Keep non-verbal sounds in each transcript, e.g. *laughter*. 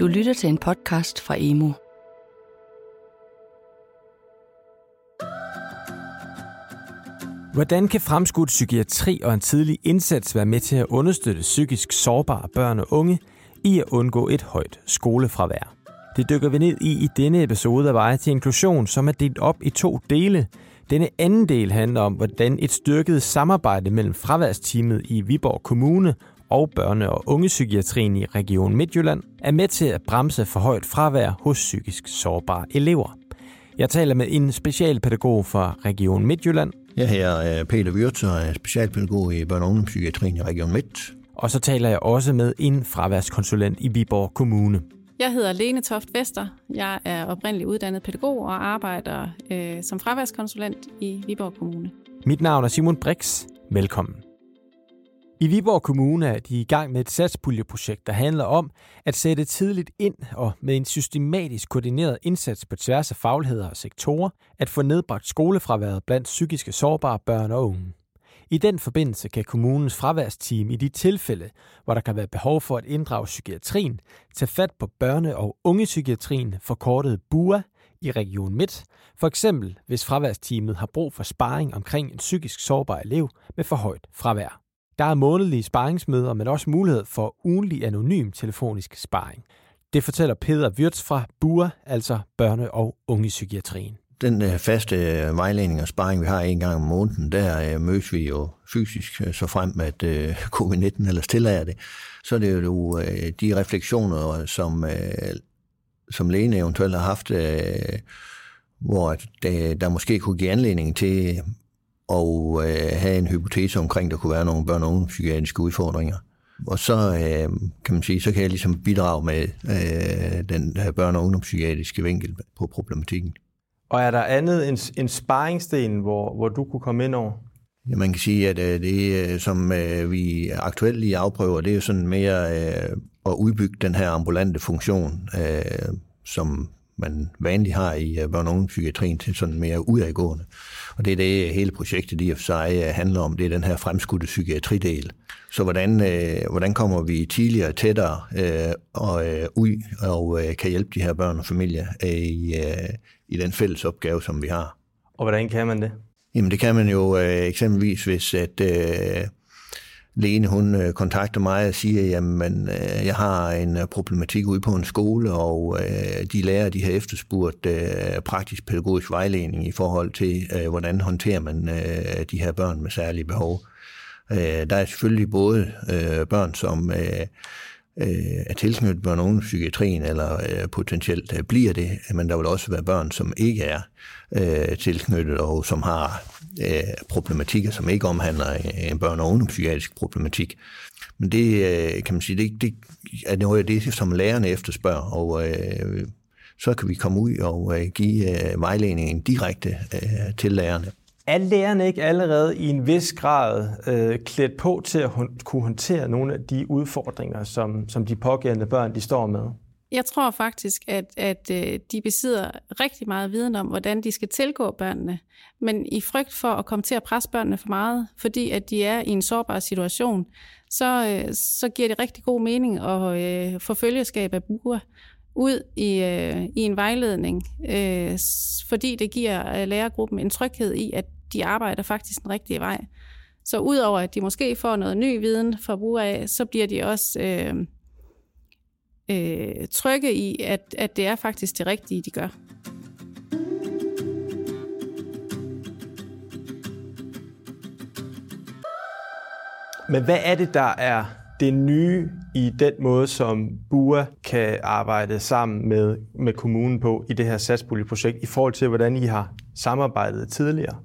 Du lytter til en podcast fra Emo. Hvordan kan fremskudt psykiatri og en tidlig indsats være med til at understøtte psykisk sårbare børn og unge i at undgå et højt skolefravær? Det dykker vi ned i i denne episode af Veje til Inklusion, som er delt op i to dele. Denne anden del handler om, hvordan et styrket samarbejde mellem fraværsteamet i Viborg Kommune og børne- og ungepsykiatrien i Region Midtjylland er med til at bremse for højt fravær hos psykisk sårbare elever. Jeg taler med en specialpædagog fra Region Midtjylland. Jeg her Peter Wirtz og er specialpædagog i børne- og ungdomspsykiatrien i Region Midt. Og så taler jeg også med en fraværskonsulent i Viborg Kommune. Jeg hedder Lene Toft Vester. Jeg er oprindelig uddannet pædagog og arbejder øh, som fraværskonsulent i Viborg Kommune. Mit navn er Simon Brix. Velkommen. I Viborg Kommune er de i gang med et satspuljeprojekt, der handler om at sætte tidligt ind og med en systematisk koordineret indsats på tværs af fagligheder og sektorer, at få nedbragt skolefraværet blandt psykiske sårbare børn og unge. I den forbindelse kan kommunens fraværsteam i de tilfælde, hvor der kan være behov for at inddrage psykiatrien, tage fat på børne- og ungepsykiatrien, forkortet BUA, i Region Midt, for eksempel hvis fraværsteamet har brug for sparring omkring en psykisk sårbar elev med for højt fravær. Der er månedlige sparringsmøder, men også mulighed for ugenlig anonym telefonisk sparring. Det fortæller Peter Wirtz fra BUA, altså Børne- og Ungepsykiatrien. Den øh, faste øh, vejledning og sparring, vi har en gang om måneden, der øh, mødes vi jo fysisk, så frem at *laughs* covid-19 ellers tillader det. Så er det jo de refleksioner, som, som lægen eventuelt har haft, hvor der måske kunne give anledning til og øh, have en hypotese omkring, der kunne være nogle børn- og unge psykiatriske udfordringer. Og så øh, kan man sige, så kan jeg ligesom bidrage med øh, den her børn- og ungdomspsykiatriske vinkel på problematikken. Og er der andet end, end sparringsten, hvor, hvor du kunne komme ind over? Ja, man kan sige, at øh, det, som øh, vi aktuelt lige afprøver, det er jo sådan mere øh, at udbygge den her ambulante funktion, øh, som man vanligt har i øh, børn- og ungdomspsykiatrien til sådan mere udadgående. Og det er det, hele projektet i og for sig øh, handler om. Det er den her fremskudte psykiatridel. Så hvordan, øh, hvordan kommer vi tidligere tættere øh, og, øh, ud og øh, kan hjælpe de her børn og familier øh, i, øh, i den fælles opgave, som vi har. Og hvordan kan man det? Jamen det kan man jo øh, eksempelvis, hvis at... Øh, Lene, hun øh, kontakter mig og siger, jamen, øh, jeg har en øh, problematik ude på en skole, og de lærer, de har efterspurgt praktisk pædagogisk vejledning i forhold til, hvordan håndterer man de her børn med særlige behov. Der er selvfølgelig både børn, som øh, er tilknyttet børn- og ungdomspsykiatrien, eller øh, potentielt øh, bliver det, men der vil også være børn, som ikke er øh, tilknyttet, og som har øh, problematikker, som ikke omhandler en børn- og ungdomspsykiatrisk problematik. Men det, øh, kan man sige, det, det er noget af det, som lærerne efterspørger, og øh, så kan vi komme ud og øh, give øh, vejledningen direkte øh, til lærerne. Er lærerne ikke allerede i en vis grad øh, klædt på til at hun, kunne håndtere nogle af de udfordringer, som, som de pågældende børn de står med? Jeg tror faktisk, at, at øh, de besidder rigtig meget viden om, hvordan de skal tilgå børnene. Men i frygt for at komme til at presse børnene for meget, fordi at de er i en sårbar situation, så, øh, så giver det rigtig god mening at øh, få følgeskab af buer ud i, øh, i en vejledning, øh, fordi det giver øh, lærergruppen en tryghed i, at de arbejder faktisk den rigtige vej. Så udover at de måske får noget ny viden fra brug af, så bliver de også øh, øh, trygge i, at, at det er faktisk det rigtige, de gør. Men hvad er det, der er det nye i den måde, som BUA kan arbejde sammen med, med kommunen på i det her satspuljeprojekt, i forhold til, hvordan I har samarbejdet tidligere?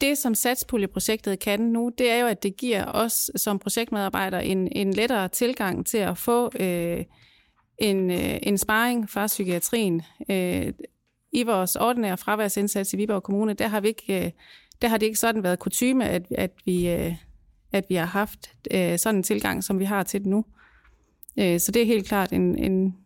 Det, som satspuljeprojektet kan nu, det er jo, at det giver os som projektmedarbejdere en, en lettere tilgang til at få øh, en, øh, en sparring fra psykiatrien. Øh, I vores ordinære fraværsindsats i Viborg Kommune, der har, vi ikke, øh, der har det ikke sådan været kutyme, at, at, vi, øh, at vi har haft øh, sådan en tilgang, som vi har til det nu. Øh, så det er helt klart en, en,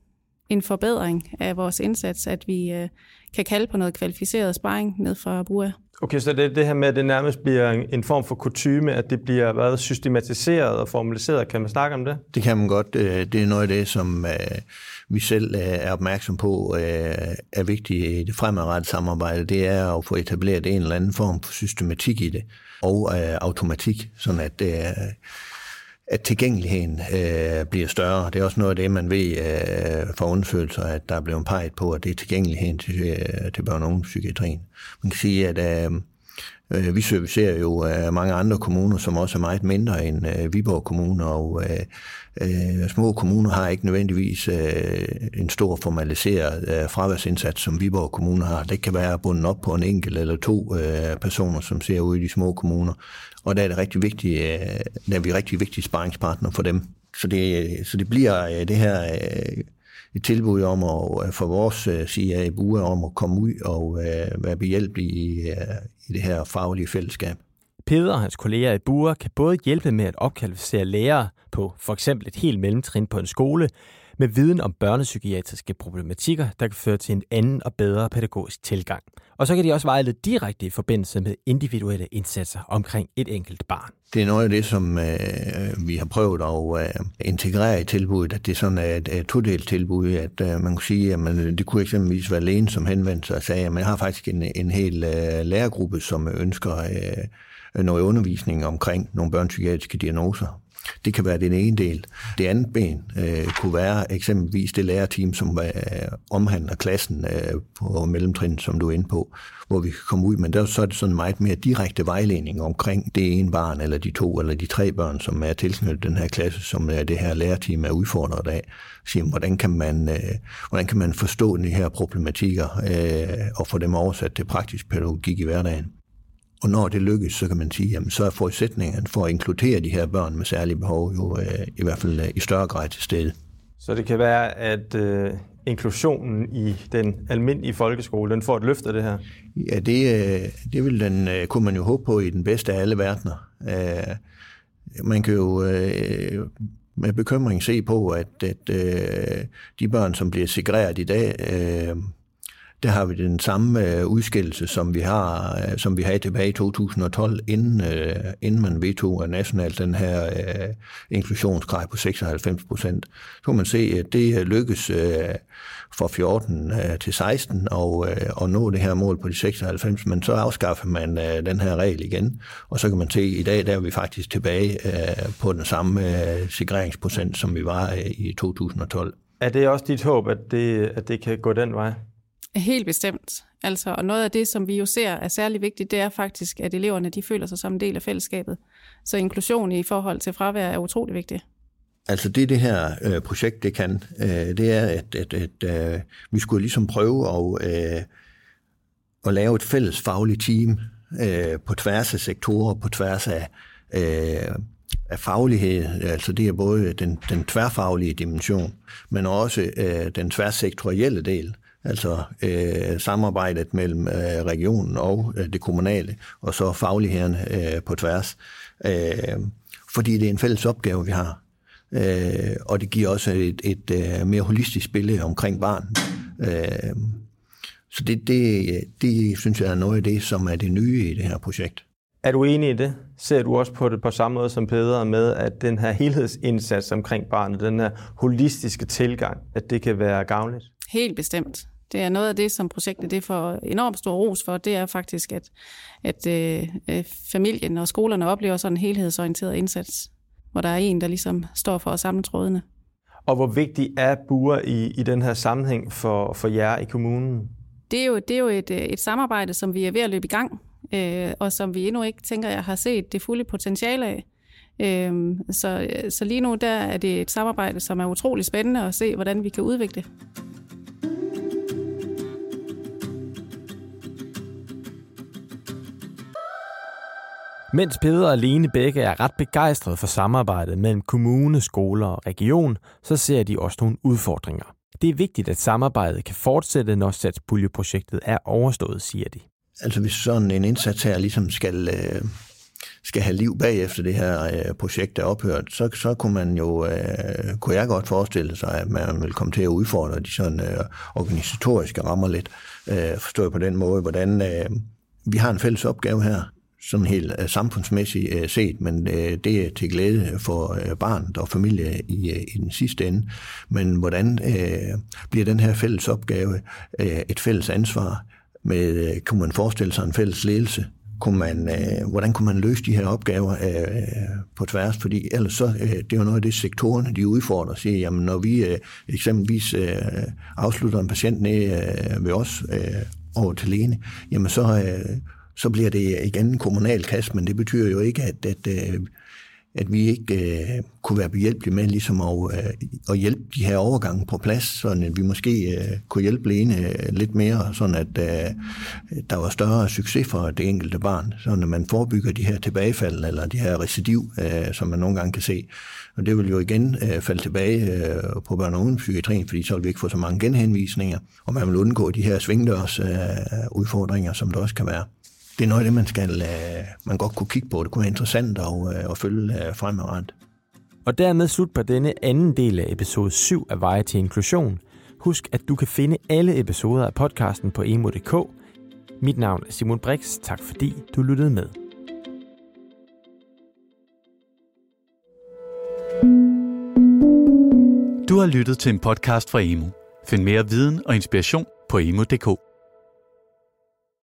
en forbedring af vores indsats, at vi øh, kan kalde på noget kvalificeret sparring ned fra BUA. Okay, så det det her med, at det nærmest bliver en form for kutyme, at det bliver været systematiseret og formaliseret. Kan man snakke om det? Det kan man godt. Øh, det er noget af det, som øh, vi selv øh, er opmærksom på er vigtigt i det fremadrettede samarbejde. Det er at få etableret en eller anden form for systematik i det og automatik, sådan at det er at tilgængeligheden øh, bliver større. Det er også noget af det, man ved øh, fra undersøgelser, at der er blevet peget på, at det er tilgængeligheden til, øh, til børne- og ungdomspsykiatrien. Man kan sige, at øh, Øh, vi servicerer jo øh, mange andre kommuner, som også er meget mindre end øh, Viborg Kommune, og små kommuner har ikke nødvendigvis en stor formaliseret fraværsindsats, som Viborg Kommune har. Det kan være bundet op på en enkelt eller to personer, som ser ud i de små kommuner. Og der er det rigtig vigtigt, der er vi rigtig vigtige sparringspartner for dem. Så det, så det bliver det her et tilbud om at, øh, for vores øh, CIA i af om at komme ud og øh, være behjælpelige i, øh, i det her faglige fællesskab. Peder og hans kolleger i Bure kan både hjælpe med at opkvalificere lærere på for eksempel et helt mellemtrin på en skole, med viden om børnepsykiatriske problematikker, der kan føre til en anden og bedre pædagogisk tilgang. Og så kan de også vejlede direkte i forbindelse med individuelle indsatser omkring et enkelt barn. Det er noget af det, som øh, vi har prøvet at øh, integrere i tilbuddet, at det er sådan et, et todelt tilbud, at øh, man kunne sige, at man, det kunne eksempelvis være lægen, som henvendte sig og sagde, at man har faktisk en, en hel øh, lærergruppe, som ønsker øh, noget undervisning omkring nogle børnepsykiatriske diagnoser. Det kan være den ene del. Det andet ben øh, kunne være eksempelvis det lærerteam, som øh, omhandler klassen øh, på mellemtrin, som du er inde på, hvor vi kan komme ud. Men der, så er det sådan meget mere direkte vejledning omkring det ene barn, eller de to, eller de tre børn, som er tilknyttet den her klasse, som øh, det her lærerteam er udfordret af. Siger, hvordan, kan man, øh, hvordan kan man forstå de her problematikker øh, og få dem oversat til praktisk pædagogik i hverdagen? Og når det lykkes, så kan man sige, at så er forudsætningen for at inkludere de her børn med særlige behov jo øh, i hvert fald øh, i større grad til stede. Så det kan være, at øh, inklusionen i den almindelige folkeskole, den får et løft af det her? Ja, det, øh, det vil den, øh, kunne man jo håbe på i den bedste af alle verdener. Øh, man kan jo øh, med bekymring se på, at, at øh, de børn, som bliver segregeret i dag, øh, der har vi den samme øh, udskillelse, som vi har, øh, som vi havde tilbage i 2012, inden, øh, inden man vedtog nationalt den her øh, inklusionsgrad på 96 procent. Så kan man se, at det lykkes øh, øh fra 14 øh, til 16 og, øh, og nå det her mål på de 96, men så afskaffer man øh, den her regel igen, og så kan man se, at i dag der er vi faktisk tilbage øh, på den samme øh, sikreringsprocent, som vi var øh, i 2012. Er det også dit håb, at det, at det kan gå den vej? Helt bestemt. Altså, og noget af det, som vi jo ser er særlig vigtigt, det er faktisk, at eleverne de føler sig som en del af fællesskabet. Så inklusion i forhold til fravær er utrolig vigtigt. Altså det, det her øh, projekt det kan, øh, det er, at, at, at øh, vi skulle ligesom prøve at, øh, at lave et fælles fagligt team øh, på tværs af sektorer, på tværs af, øh, af faglighed. Altså det er både den, den tværfaglige dimension, men også øh, den tværsektorielle del altså øh, samarbejdet mellem øh, regionen og øh, det kommunale, og så faglighederne øh, på tværs. Øh, fordi det er en fælles opgave, vi har. Øh, og det giver også et, et, et øh, mere holistisk billede omkring barn. Øh, så det, det, det synes jeg er noget af det, som er det nye i det her projekt. Er du enig i det? Ser du også på det på samme måde som Peder med, at den her helhedsindsats omkring barnet, den her holistiske tilgang, at det kan være gavnligt? Helt bestemt. Det er noget af det, som projektet det får enormt stor ros for, det er faktisk, at, at øh, øh, familien og skolerne oplever sådan en helhedsorienteret indsats, hvor der er en, der ligesom står for at samle trådene. Og hvor vigtig er buer i, i den her sammenhæng for, for jer i kommunen? Det er jo, det er jo et, øh, et samarbejde, som vi er ved at løbe i gang, øh, og som vi endnu ikke tænker, jeg har set det fulde potentiale af. Øh, så, så lige nu der er det et samarbejde, som er utrolig spændende at se, hvordan vi kan udvikle. Mens Peder og Lene begge er ret begejstrede for samarbejdet mellem kommune, skoler og region, så ser de også nogle udfordringer. Det er vigtigt, at samarbejdet kan fortsætte, når satspuljeprojektet er overstået, siger de. Altså hvis sådan en indsats her ligesom skal, øh, skal have liv bagefter det her øh, projekt er ophørt, så, så kunne man jo, øh, kunne jeg godt forestille sig, at man vil komme til at udfordre de sådan øh, organisatoriske rammer lidt. Øh, forstået på den måde, hvordan øh, vi har en fælles opgave her, sådan helt øh, samfundsmæssigt øh, set, men øh, det er til glæde for barnet og familie i, i den sidste ende. Men hvordan øh, bliver den her fælles opgave øh, et fælles ansvar? Med, kunne man forestille sig en fælles ledelse? Kunne man, øh, hvordan kunne man løse de her opgaver øh, på tværs? Fordi ellers så, øh, det er jo noget af det, sektorerne de udfordrer. Siger, jamen, når vi øh, eksempelvis øh, afslutter en patient ned øh, ved os øh, over til lægen, jamen så... Øh, så bliver det igen en kommunal kasse, men det betyder jo ikke, at, at, øh, at vi ikke uh, kunne være behjælpelige med ligesom at, uh, at hjælpe de her overgange på plads, så at vi måske uh, kunne hjælpe Lene lidt mere, sådan at uh, der var større succes for det enkelte barn, så at man forebygger de her tilbagefald eller de her recidiv, uh, som man nogle gange kan se. Og det vil jo igen uh, falde tilbage uh, på børn- og ungdomspsykiatrien, fordi så vil vi ikke få så mange genhenvisninger, og man vil undgå de her svingdørs uh, udfordringer, som der også kan være det er noget af det, man, skal, øh, man godt kunne kigge på. Det kunne være interessant at, øh, at følge øh, fremadrettet. Og dermed slut på denne anden del af episode 7 af Veje til Inklusion. Husk, at du kan finde alle episoder af podcasten på emo.dk. Mit navn er Simon Brix. Tak fordi du lyttede med. Du har lyttet til en podcast fra Emo. Find mere viden og inspiration på emo.dk.